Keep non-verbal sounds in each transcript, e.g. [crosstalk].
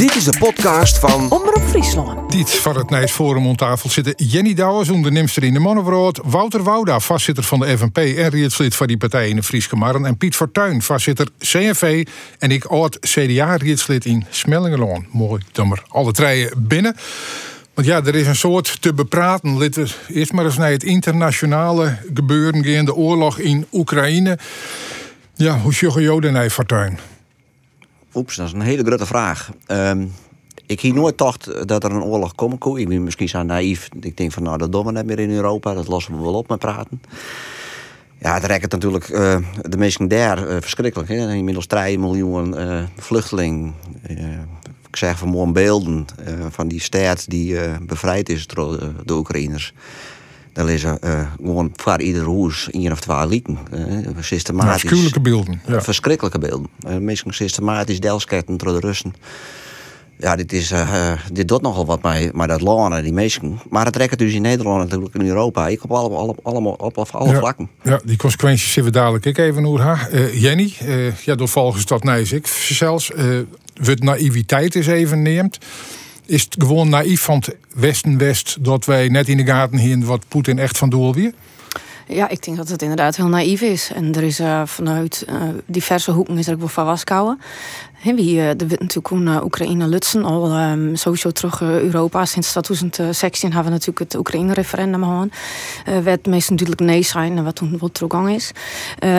Dit is de podcast van Omroep Friesland. Dit van het Nijs Forum om tafel zitten Jenny Douwers, ondernemster in de Mannenbrood, Wouter Wouda, vastzitter van de FNP en rietslid van die partij in de Frieske Marren, en Piet Fortuyn, vastzitter CNV en ik oud CDA-rietslid in Smellingeloon. Mooi we alle treien binnen. Want ja, er is een soort te bepraten. Laten we eerst maar eens naar het internationale gebeuren gaan, de oorlog in Oekraïne. Ja, hoe sjoggen Joden naar Fortuyn? Oeps, dat is een hele grote vraag. Ehm, ik hier nooit dacht dat er een oorlog komen kon. Ik ben misschien zo naïef. Ik denk van nou, dat doen we net meer in Europa. Dat lossen we wel op met praten. Ja, het rekt natuurlijk eh, de mensen daar eh, verschrikkelijk. Hè? Inmiddels 3 miljoen uh, vluchtelingen. ik zeg mooie beelden van die stad die bevrijd is door de Oekraïners. Daar liggen gewoon voor ieder huis één of twee lieken. systematisch. Afschuwelijke beelden. Ja. Verschrikkelijke beelden. mensen systematisch delsketten door de Russen. Ja, dit, is, uh, dit doet nogal wat met, met dat land die mensen. Maar het trekt dus in Nederland natuurlijk in Europa. Ik op alle, alle, allemaal op, op alle ja, vlakken. Ja, die consequenties zien we dadelijk ik even hoe ha. Uh, Jenny, uh, ja, door volgens dat Nijs ik zelfs. wat naïviteit is even neemt. Is het gewoon naïef van het Westen-West dat wij net in de gaten heen wat Poetin echt van doel weer? Ja, ik denk dat het inderdaad heel naïef is. En er is uh, vanuit uh, diverse hoeken is er ook wel van waskouwen. He, wie, er wordt natuurlijk een Oekraïne lutsen al um, sowieso terug Europa. Sinds 2016 hebben we natuurlijk het Oekraïne-referendum gehad. Werd meest natuurlijk nee zijn, wat toen wat teruggang is.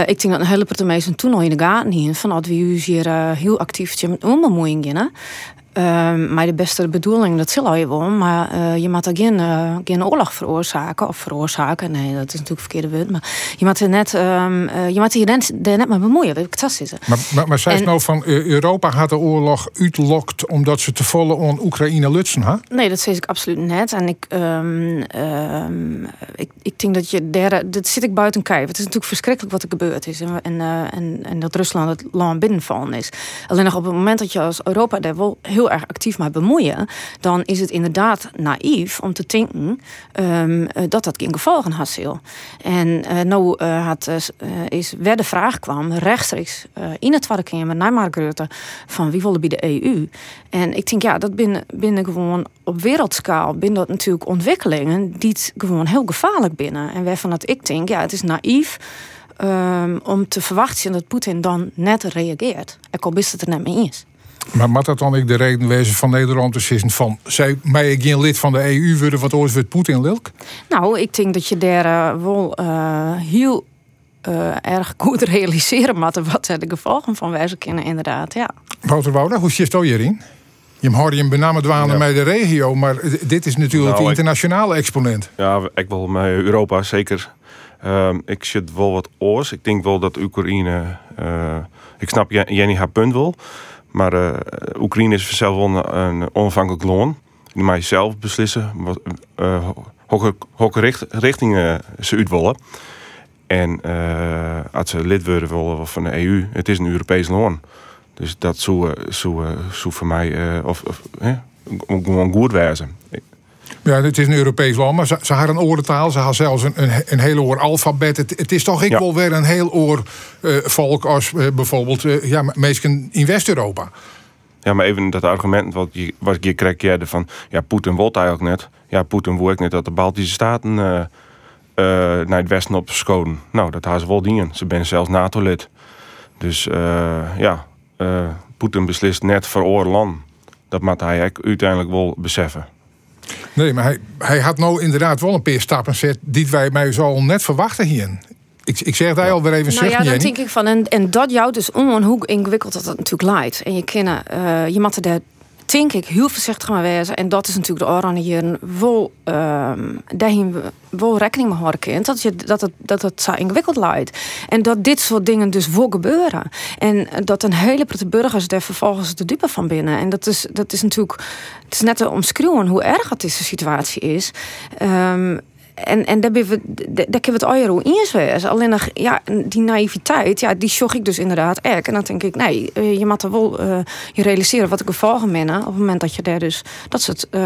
ik denk dat een hele de meesten toen al in de gaten hien. Van dat we hier heel actief met onbemoeiing beginnen. Uh, maar de beste bedoeling, dat zal je wel. Maar uh, je mag er geen, uh, geen oorlog veroorzaken. Of veroorzaken, nee, dat is natuurlijk verkeerde woord. Maar je mag er net, um, je mag hier net, net maar bemoeien. Dat fantastisch. Maar, maar, maar zei en, nou van Europa had de oorlog uitlokt omdat ze te volle on Oekraïne lutsen, ha? Nee, dat zeg ik absoluut net. En ik, um, um, ik, ik denk dat je daar, dat zit ik buiten kijf. Het is natuurlijk verschrikkelijk wat er gebeurd is. En, en, en, en dat Rusland het land binnenvallen is. Alleen nog op het moment dat je als Europa daar wel heel heel erg actief maar bemoeien, dan is het inderdaad naïef om te denken um, dat dat geen gevolgen had. En uh, nou had, is waar de vraag kwam rechtstreeks in het Tweede Kamer naar Mark van wie willen bij de EU. En ik denk ja, dat binnen, binnen gewoon op wereldschaal binnen dat natuurlijk ontwikkelingen die het gewoon heel gevaarlijk binnen. En waarvan dat ik denk ja, het is naïef. Um, om te verwachten dat Poetin dan net reageert. Ik al wist het er net mee eens. Maar moet dat dan ook de reden wezen van Nederland te zeggen van zij mij geen lid van de EU worden wat ooit wordt Poetin lilk? Nou, ik denk dat je daar uh, wel uh, heel uh, erg goed realiseren moet wat de gevolgen van wijze kunnen inderdaad. Ja. Wouter Wouda, hoe zit het hierin? Je hoorde je benamen dwalen ja. met de regio, maar dit is natuurlijk nou, de internationale ik, exponent. Ja, ik wil met Europa zeker. Uh, ik zit wel wat oors. Ik denk wel dat Oekraïne. Uh, ik snap Jenny haar punt wel. Maar uh, Oekraïne is zelf een, een onafhankelijk land. Die mag zelf beslissen wat, uh, richtingen ze uit willen. En als ze lid worden willen van de EU, het is een Europees land. Dus dat zou, zou, zou voor mij of, of, gewoon goed wezen. Ja, het is een Europees land, maar ze, ze hadden een oorentaal. Ze hadden zelfs een, een, een hele oor alfabet. Het, het is toch ik ja. wel weer een heel oor uh, volk als uh, bijvoorbeeld uh, ja, mensen in West-Europa. Ja, maar even dat argument wat je, wat je ja, van... ja, Poetin wil eigenlijk net. Ja, Poetin wil ook net dat de Baltische Staten naar het westen op schoten. Nou, dat hadden ze wel dingen. Ze zijn zelfs NATO-lid. Dus ja, Poetin beslist net voor oor land. Dat moet hij uiteindelijk wel beseffen. Nee, maar hij, hij had nou inderdaad wel een paar stappen gezet die wij mij zo net verwachten hier. Ik, ik zeg daar ja. alweer even nou ja, dan denk ik van, en, en dat jou dus om hoe ingewikkeld dat, dat natuurlijk leidt. En je kennen, uh, je moet er denk ik heel voorzichtig mee wezen. En dat is natuurlijk de oranje hier wel, um, daarin wel rekening mee houden kind. Dat, je, dat, het, dat het zo ingewikkeld leidt. En dat dit soort dingen dus wel gebeuren. En dat een hele prille burgers daar vervolgens de dupe van binnen. En dat is, dat is natuurlijk, het is net te omschreeuwen hoe erg het deze situatie is. Um, en, en daar, we, daar kunnen we het euro in wezen. Alleen nog, ja, die naïviteit, ja, die zocht ik dus inderdaad echt. En dan denk ik, nee, je moet er wel uh, je realiseren wat ik gevolgen ben. Op het moment dat je daar dus dat soort, uh,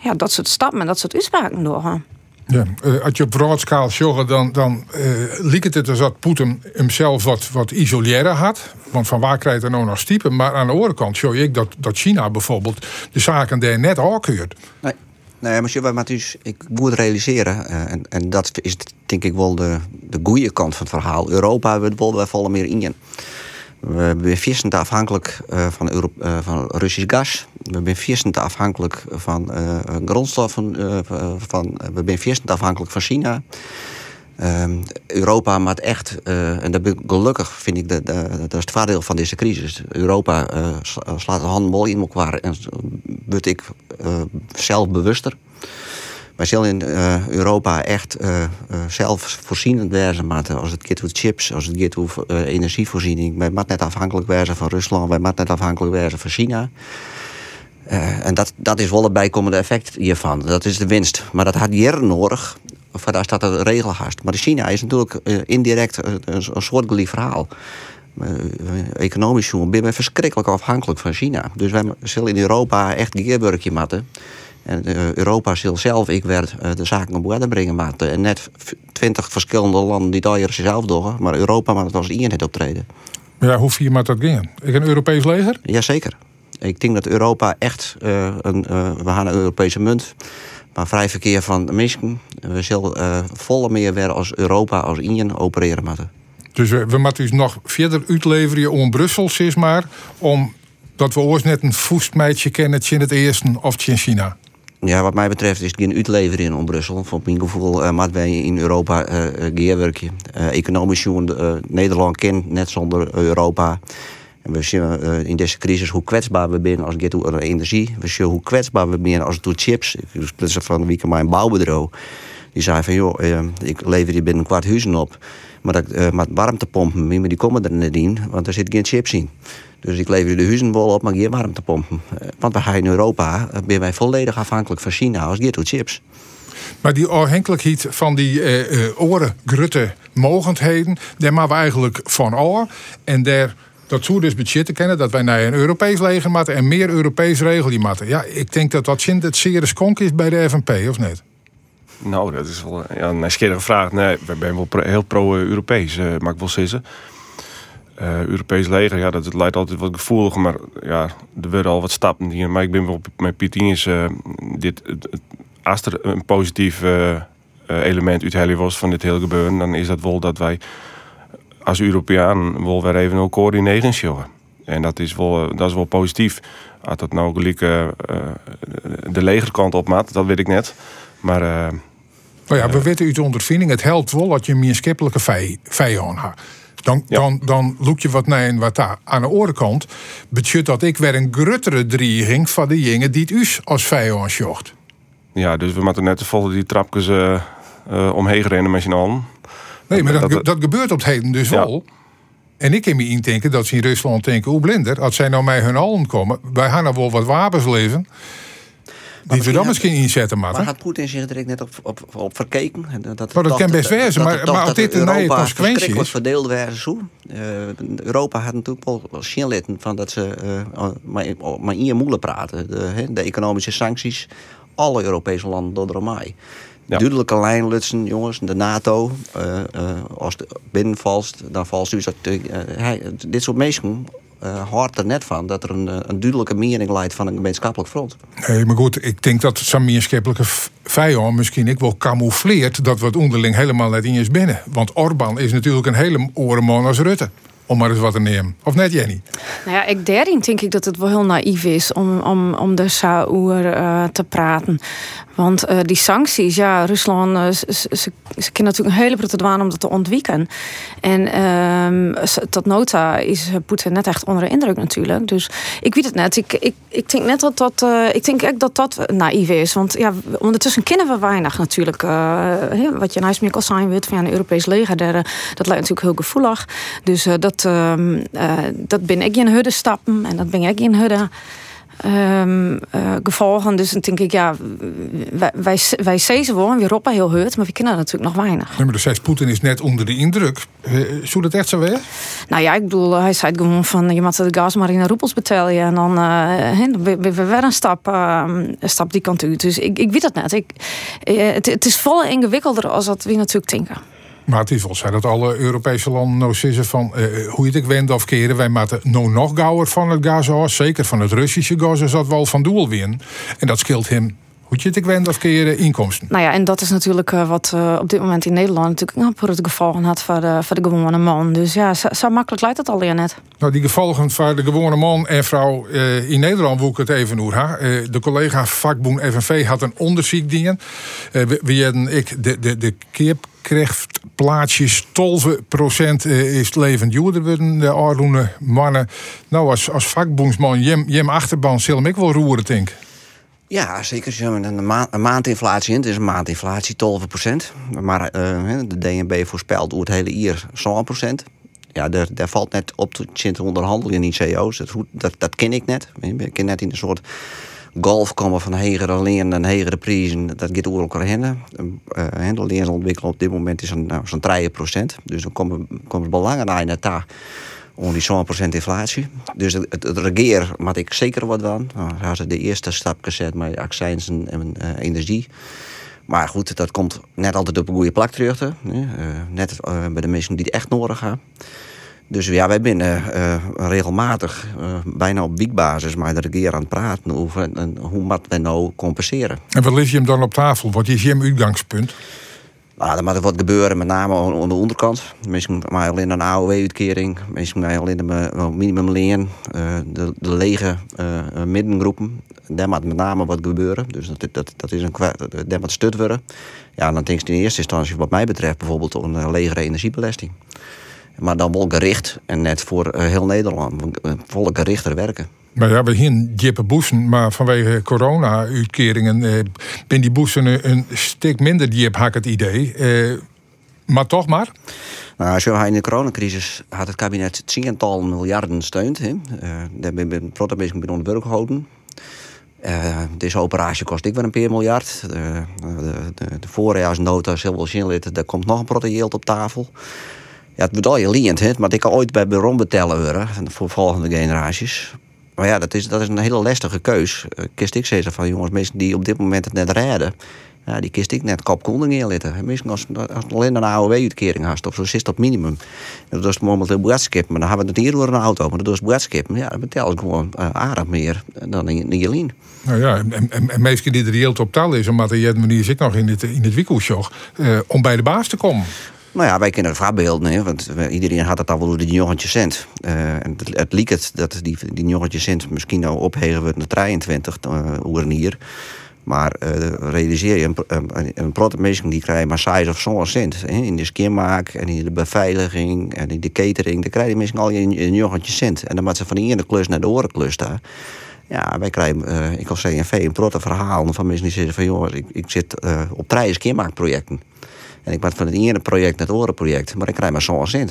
ja, dat soort stappen en dat soort uitspraken doorgaan. Ja, uh, als je op broadschaal zorgt, dan, dan uh, liep het dus dat Poetin hemzelf wat, wat isoleren had. Want van waar krijgt hij nou nog stiepen? Maar aan de andere kant zie ik dat, dat China bijvoorbeeld de zaken daar net afkeurt. Nee. Nee, maar maar ik moet realiseren, uh, en, en dat is denk ik wel de, de goede kant van het verhaal. Europa, we wel vallen meer in. We zijn vierstend afhankelijk uh, van, Euro uh, van Russisch gas. We zijn vierstend afhankelijk van grondstoffen. van, we zijn vierstend afhankelijk van China. Ehm, Europa maakt echt, en dat ben gelukkig vind ik, dat, dat is het voordeel van deze crisis. Europa slaat de handen mooi in elkaar en word ik zelf bewuster. Wij zullen in uh, Europa echt uh, uh, zelfvoorzienend wezen. Maar als het gaat om chips, als het gaat om energievoorziening. Wij moeten net afhankelijk wezen van Rusland. Wij moeten net afhankelijk wezen van China. en dat, dat is wel het bijkomende effect hiervan. Dat is de winst. Maar dat had jaren nodig. Of daar staat een regelhast. Maar China is natuurlijk indirect een, een soortgelijk verhaal. economisch jongen ben verschrikkelijk afhankelijk van China. Dus wij zullen in Europa echt een geerburgje matten. En uh, Europa zal zelf, ik werd uh, de zaken op orde brengen. Maar en net twintig verschillende landen die daar zelf doen. Maar Europa mag het als eenheid optreden. Ja, hoe vier maakt dat gaan? Ik een Europees leger? Jazeker. Ik denk dat Europa echt een, we gaan een Europese munt. Maar vrij verkeer van mensen. We zullen volle meer weer als Europa, als Ingen opereren moeten. Dus we, we moeten dus nog verder uitleveren om Brussel, zeg maar. Om dat we ooit net een voestmeidje kennen in het eerste of in China. Ja, wat mij betreft is het geen uitlevering in Brussel. Voor mijn gevoel uh, moeten wij in Europa uh, geerwerken. Uh, economisch uh, Nederland kent net zonder Europa. We zien uh, in deze crisis hoe kwetsbaar we zijn als het gaat om energie. We zien hoe kwetsbaar we zijn als het gaat chips. Ik sprak van week mijn bouwbedrijf. Die zei van, joh, ik lever hier binnen een kwart huizen op. Maar dat, uh, warmtepompen, die komen er niet in, want er zit geen chips in. Dus ik lever de huizen wel op, maar geen warmtepompen. Eh, want we gaan in Europa, eh, ben wij volledig afhankelijk van China als het chips. Maar die afhankelijkheid van die uh, oren, grutte mogendheden, daar maken we eigenlijk van oor. En daar, dat zou dus budgetten kennen, dat wij naar een Europees leger moeten en meer Europees regel moeten. Ja, ik denk dat dat het zeer skonk is bij de FNP, of niet? Nou, dat is wel ja, een vraag. Nee, we zijn wel heel pro-Europees, uh, mag ik wel zeggen. Uh, Europees leger, ja, dat lijkt altijd wat gevoelig, maar ja, er werden al wat stappen hier. Maar ik ben wel met Piet is uh, dit, als er een positief element uit was van dit hele gebeuren, dan is dat wel dat wij als Europeanen wel weer even ook coördineren zullen. En dat is wel, dat is wel positief. Als dat nou gelijk de legerkant op maat, dat weet ik net. Maar nou ja, we weten uit de ondervinding, het helpt wel dat je meer skippelijke vijand hebt. Dan, dan, dan look je wat naar en wat daar. Aan de andere kant betekent dat ik weer een gruttere dreiging van de jongen die het us als vijand zocht. Ja, dus we moeten net volgen die trapjes uh, uh, omheen rennen met z'n allen. Nee, maar dat, dat, gebeurt op het heden dus wel. En ik kan me indenken dat ze in Rusland denken, hoe blinder, als zij nou mij hun allen komen, wij gaan er wel wat wapens leven. Die we dan misschien inzetten, maar. Maar had Poetin zich direct net op, op, op verkeken? Dat, dat, dat kan best wezen, maar, maar als dit een nieuwe consequentie is. verdeeld werden zo. Uh, Europa had natuurlijk wel zien van dat ze uh, maar, maar in je moelen praten. De, de, economische sancties, alle Europese landen door de mij. Ja. Duidelijke lijn lutsen, jongens. De NATO, uh, als het binnenvalst, dan valt dus dat. dit soort mensen uh, hoort er net van dat er een, een duidelijke mening leidt van een gemeenschappelijk front. Nee, maar goed, ik denk dat zo'n gemeenschappelijke vijand misschien ik wel camoufleert dat we het onderling helemaal net in is binnen. Want Orbán is natuurlijk een hele orenman als Rutte om maar eens wat te nemen. Of net, Jenny? Nou ja, ik daarin denk ik dat het wel heel naïef is om, om, om de Saoer uh, te praten. Want uh, die sancties, ja, Rusland, uh, ze, ze, kunnen natuurlijk een hele grote dwaan om dat te ontwieken. En um, tot nota is Poetin net echt onder de indruk natuurlijk. Dus ik weet het net. Ik, ik, ik denk net dat dat, ik denk echt dat dat naïef is. Want ja, ondertussen kennen we weinig natuurlijk. wat je nou meer al zijn weet van ja, een Europees leger, dat lijkt natuurlijk heel gevoelig. Dus dat, uh, dat ben ik in hudde stappen en dat ben ik in hudde ehm, eh, gevolgen. Dus dan denk ik, ja, wij, wij, wij ze wel en weer op heel hurt, maar we kennen natuurlijk nog weinig. Nee, maar de zegt Poetin is net onder de indruk. Uh, zou dat echt zo weer? Nou ja, ik bedoel, hij zei gewoon van je moet de gas maar in de roepels betalen en dan uh, we, we weer een stap, een stap die kant uit. Dus ik, ik weet het net. Ik, het, het is volle ingewikkelder als dat we natuurlijk denken. Maar het is wel zo dat alle Europese landen nou van uh, hoe je het wend of keren, wij moeten nou nog gauwer van het gas zeker van het Russische gas, is dat wel van doel winnen. En dat scheelt hem hoe je het wend of keren inkomsten. Nou ja, en dat is natuurlijk uh, wat uh, op dit moment in Nederland natuurlijk nou, voor het gevolgen had voor de, voor de gewone man. Dus ja, zo, zo makkelijk lijkt het alleen net. Nou, die gevolgen voor de gewone man en vrouw uh, in Nederland wil ik het even over. de collega vakboen FNV had een onderzoek dingen. we, we hadden ik de, de, de keep plaatsjes 12 procent is het levend joerder worden de oude mannen. Nou, als, als vakboensman, jem, jem achterban, zullen ik wel roeren, denk ja, zeker. Een, ma een maandinflatie in. Het is een maandinflatie, 12 procent. Maar uh, de DNB voorspelt door het hele jaar 12 procent. Ja, daar, daar valt net op te onderhandelen in CO's. Dat, dat, dat ken ik net. Ik ken net in een soort golf komen van hegere leen en hegere prijzen. Dat gaat over elkaar heen. Uh, de leenontwikkeling op dit moment is zo'n nou, zo'n 3 procent. Dus dan komen, komen belangen naar daar die 100% inflatie. Dus het, het, regeer maak ik zeker wat van. Nou, daar ze de eerste stap gezet met accijns en, uh, energie. Maar goed, dat komt net altijd op een goede plak terug. Uh, net uh, bij de mensen die het echt nodig hebben. Dus ja, wij zijn regelmatig, bijna op weekbasis, maar de regering aan het praten over en, hoe moet we nou compenseren. En wat ligt je hem dan op tafel? Wat is je uitgangspunt? Nou, er moet wat gebeuren, met name aan de onderkant. Misschien maar alleen een AOW-uitkering, misschien maar alleen een minimumleen, uh, de, de lege uh, middengroepen. Daar moet met name wat gebeuren. Dus dat, dat, dat is een daar moet stut worden. Ja, dan denk ik in eerste instantie, wat mij betreft, bijvoorbeeld een legere energiebelasting. Maar dan wel gericht en net voor heel Nederland, volle gerichter werken. Maar ja, we hier Jippe boezen, maar vanwege corona-uitkeringen eh, ben die boezen een, stuk minder jip, had ik het idee. Eh, maar toch maar. Nou, zo in de coronacrisis had het kabinet tiental miljarden steund. Uh, daar ben ik prototype onder burger gehouden. Uh, deze operatie kost ik wel een paar miljard. De, de, de voorjaarsnota, zoveel daar komt nog een protocol op tafel. Ja, het bedoel je leent, maar ik kan ooit bij Baron betellen voor volgende generaties. Maar ja, dat is, dat is een hele lastige keus. Uh, kist ik zeggen van jongens, mensen die op dit moment het net redden. Ja, die kist ik net kop koning neerletten. Misschien als, als alleen een AOW-uitkering hast, of zo is dat minimum. Dat is momenteel boodschap, maar dan hebben we het hier door een auto. Maar dat is boodschap. Ja, dat betaalt gewoon uh, aardig meer dan in, Jelien. Nou ja, en, en, en die er heel op taal is, omdat je manier zit nog in het, in het winkelshop, uh, om bij de baas te komen. Nou ja, wij kennen het voorbeeld, want iedereen had het al wel door die jongetje cent. Uh, het, het liep het dat die, die jongetje cent misschien nou opheven wordt naar 23 uh, uur hier. Maar uh, realiseer je, een, een, een die krijgt maar size of zo'n cent. Hè? In de skimmaak en in de beveiliging en in de catering. Dan krijg je misschien al een, een jongetje cent. En dan moet ze van de ene klus naar de andere klus daar. Ja, wij krijgen, ik als CNV, een protte verhaal van mensen die zeggen van... joh, ik, ik zit op drie skimmaakprojecten. En ik ben van het ene project naar het andere project. Maar ik krijg maar zo'n zin.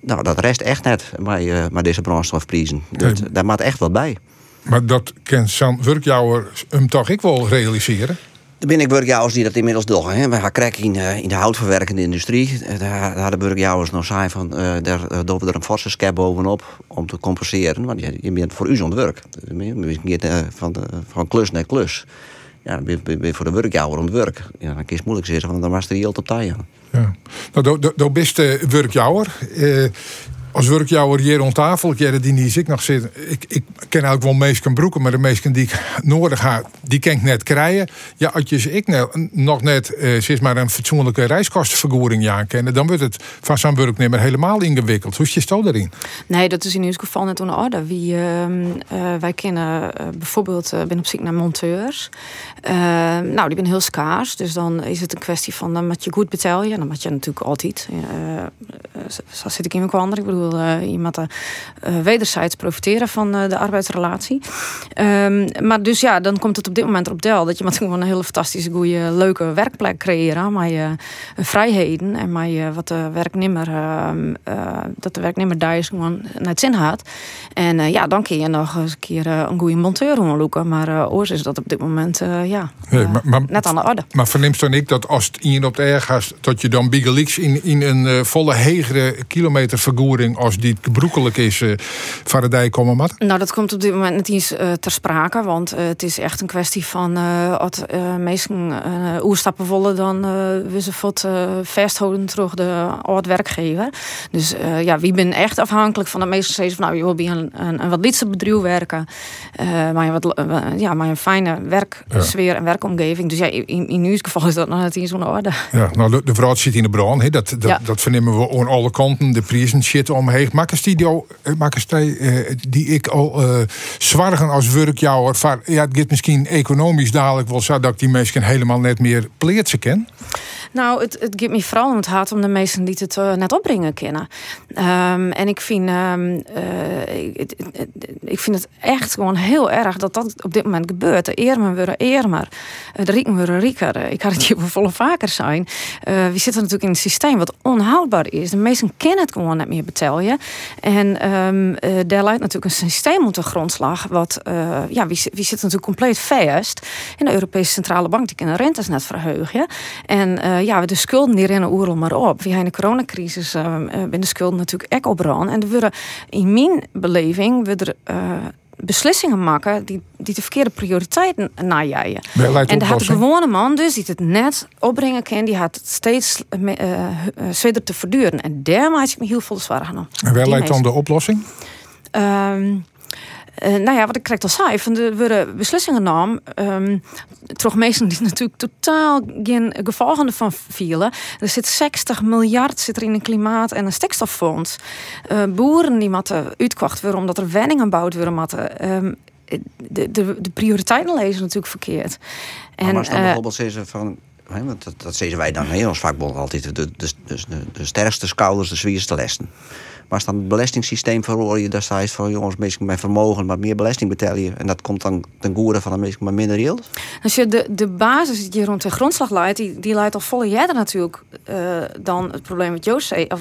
Nou, dat rest echt net bij, uh, bij deze brandstofprijzen. Dat, Daar maakt echt wat bij. Maar dat kan zo'n werkjouwer hem toch ik wel realiseren? Er ben ik burgjouwers die dat inmiddels doen. Hè. We gaan kijken in, uh, in de houtverwerkende industrie. Uh, daar, daar de burgjouwers nog zijn van... Uh, daar doen we er een forse scab bovenop om te compenseren. Want je, je bent voor u zo'n werk. Je gaat van, van klus naar klus ja, dan ben voor de werkjouwer om het werk. Ja, dan kun je moeilijk zeggen, want dan was er heel op tijd. Ja. Nou, de beste werkjouwer. Eh, als werkjouwer hier rond tafel, ik die niet ik nog zit. Ik, ik ken ook wel meesken broeken, maar de meesken die ik [laughs] nodig heb, die kan ik net krijgen. Ja, als je ik nou, nog net, uh, maar een fatsoenlijke reiskostenvergoeding ja kennen, dan wordt het van zo'n werknemer helemaal ingewikkeld. Hoe is je daarin? Nee, dat is in ieder geval net onder orde. Wie, uh, uh, wij kennen uh, bijvoorbeeld, ben op zoek naar monteurs. nou, die ben heel schaars, dus dan is het een kwestie van, dan moet je goed betalen. Dan moet je natuurlijk altijd. zo zit ik in mijn kwam. Ik bedoel, bedoel, je moet wederzijds profiteren van de arbeidsrelatie. Ehm, maar dus ja, dan komt het op dit moment op del dat je moet gewoon een hele fantastische, goede, leuke werkplek creëren. Maar je vrijheden en maar je wat de werknemer, ehm, dat de werknemer daar is gewoon naar het zin had. En ja, dan kun je nog eens een keer een goede monteur gaan Maar oors is dat op dit moment ja, maar, net aan de orde. Maar verneemt dan ik dat als het in op de erg gaat, dat je dan Bigelix in, in een volle hegere kilometervergoeding als die gebroekelijk is, uh, van de dijk komen mat? Nou, dat komt op dit moment niet eens uh, ter sprake, want het is echt een kwestie van als meesten oerstappen willen, dan we ze wat vasthouden terug de oud werkgever. Dus ja, wie ben echt afhankelijk van de meeste steeds van nou, je wil bij een, een, een wat lidse bedrijf werken, maar je wat ja, maar een fijne werksfeer en werkomgeving. Dus ja, in, in uw geval is dat nog net in zo'n orde. Ja, nou, de, de vrouw zit in de brand. He. Dat, dat, dat vernemen we aan alle kanten. De prijzen shit omheen. Maken die, die, die, die ik al uh, zwargen als werkjouwer. Ja, het misschien economisch dadelijk wel zo dat ik die mensen helemaal net meer pleertje ken. Nou, het, het geeft me vooral om het hart om de mensen die het net opbrengen kennen. Um, en ik vind, uh, ik, vind het echt gewoon heel erg dat dat op dit moment gebeurt. De eermen worden eermer, de rieken worden rieker. Ik had het hier [laughs] volle vaker zijn. We zitten natuurlijk in een systeem wat onhoudbaar is. De meesten kennen het gewoon net meer En um, daar leidt natuurlijk een systeem op de grondslag. Wat, ja, wie, wie zit natuurlijk compleet vast. In de Europese Centrale Bank, die kunnen rentes net verheugen. En ja, de schulden die rennen oerl maar op. Via de coronacrisis uh, ben de schulden natuurlijk echt op En er worden in mijn beleving we uh, beslissingen maken die, die de verkeerde prioriteiten najaaien. En de gewone man dus die het net opbrengen kan, die had het steeds uh, uh, te verduren. En daar maak ik me heel veel zwaar aan. En waar lijkt dan de oplossing? Um, uh, nou ja, wat ik krijg al zei, van de worden beslissingen nam, um, ehm, toch meesten [laughs] die natuurlijk totaal geen gevolgen van vielen. Er zit 60 miljard zit er in een klimaat- en een stikstoffonds. Uh, boeren die moeten uitkocht worden omdat er wenningen gebouwd worden moeten. Um, de, de, de prioriteiten lezen natuurlijk verkeerd. En, maar als dan uh, bijvoorbeeld zeggen van want dat, dat zeggen wij dan in ons vakbond altijd. De, de, de, de, sterkste schouders, de zwierste lessen. Maar als dan het belastingssysteem verhoor je, staat van jongens, met vermogen, maar meer belasting betalen En dat komt dan ten goede van mensen met minder yield. Als je de, de basis die rond de grondslag leidt, die, die leidt al volle jaren natuurlijk uh, dan het probleem met Joost of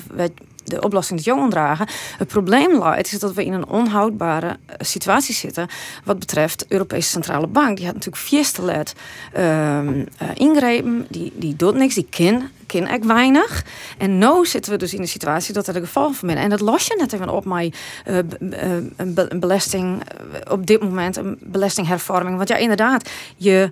de oplossing dat jong dragen. Het probleem leidt is dat we in een onhoudbare eh, situatie zitten wat betreft de Europese Centrale Bank. Die had natuurlijk vierstelet uh, uh, ingrepen, die, die doet niks, die kin ken ik weinig. En nu zitten we dus in de situatie dat er de geval van binnen. En dat los je net even op met uh, een belasting, op dit moment een belastinghervorming. Want ja, inderdaad, je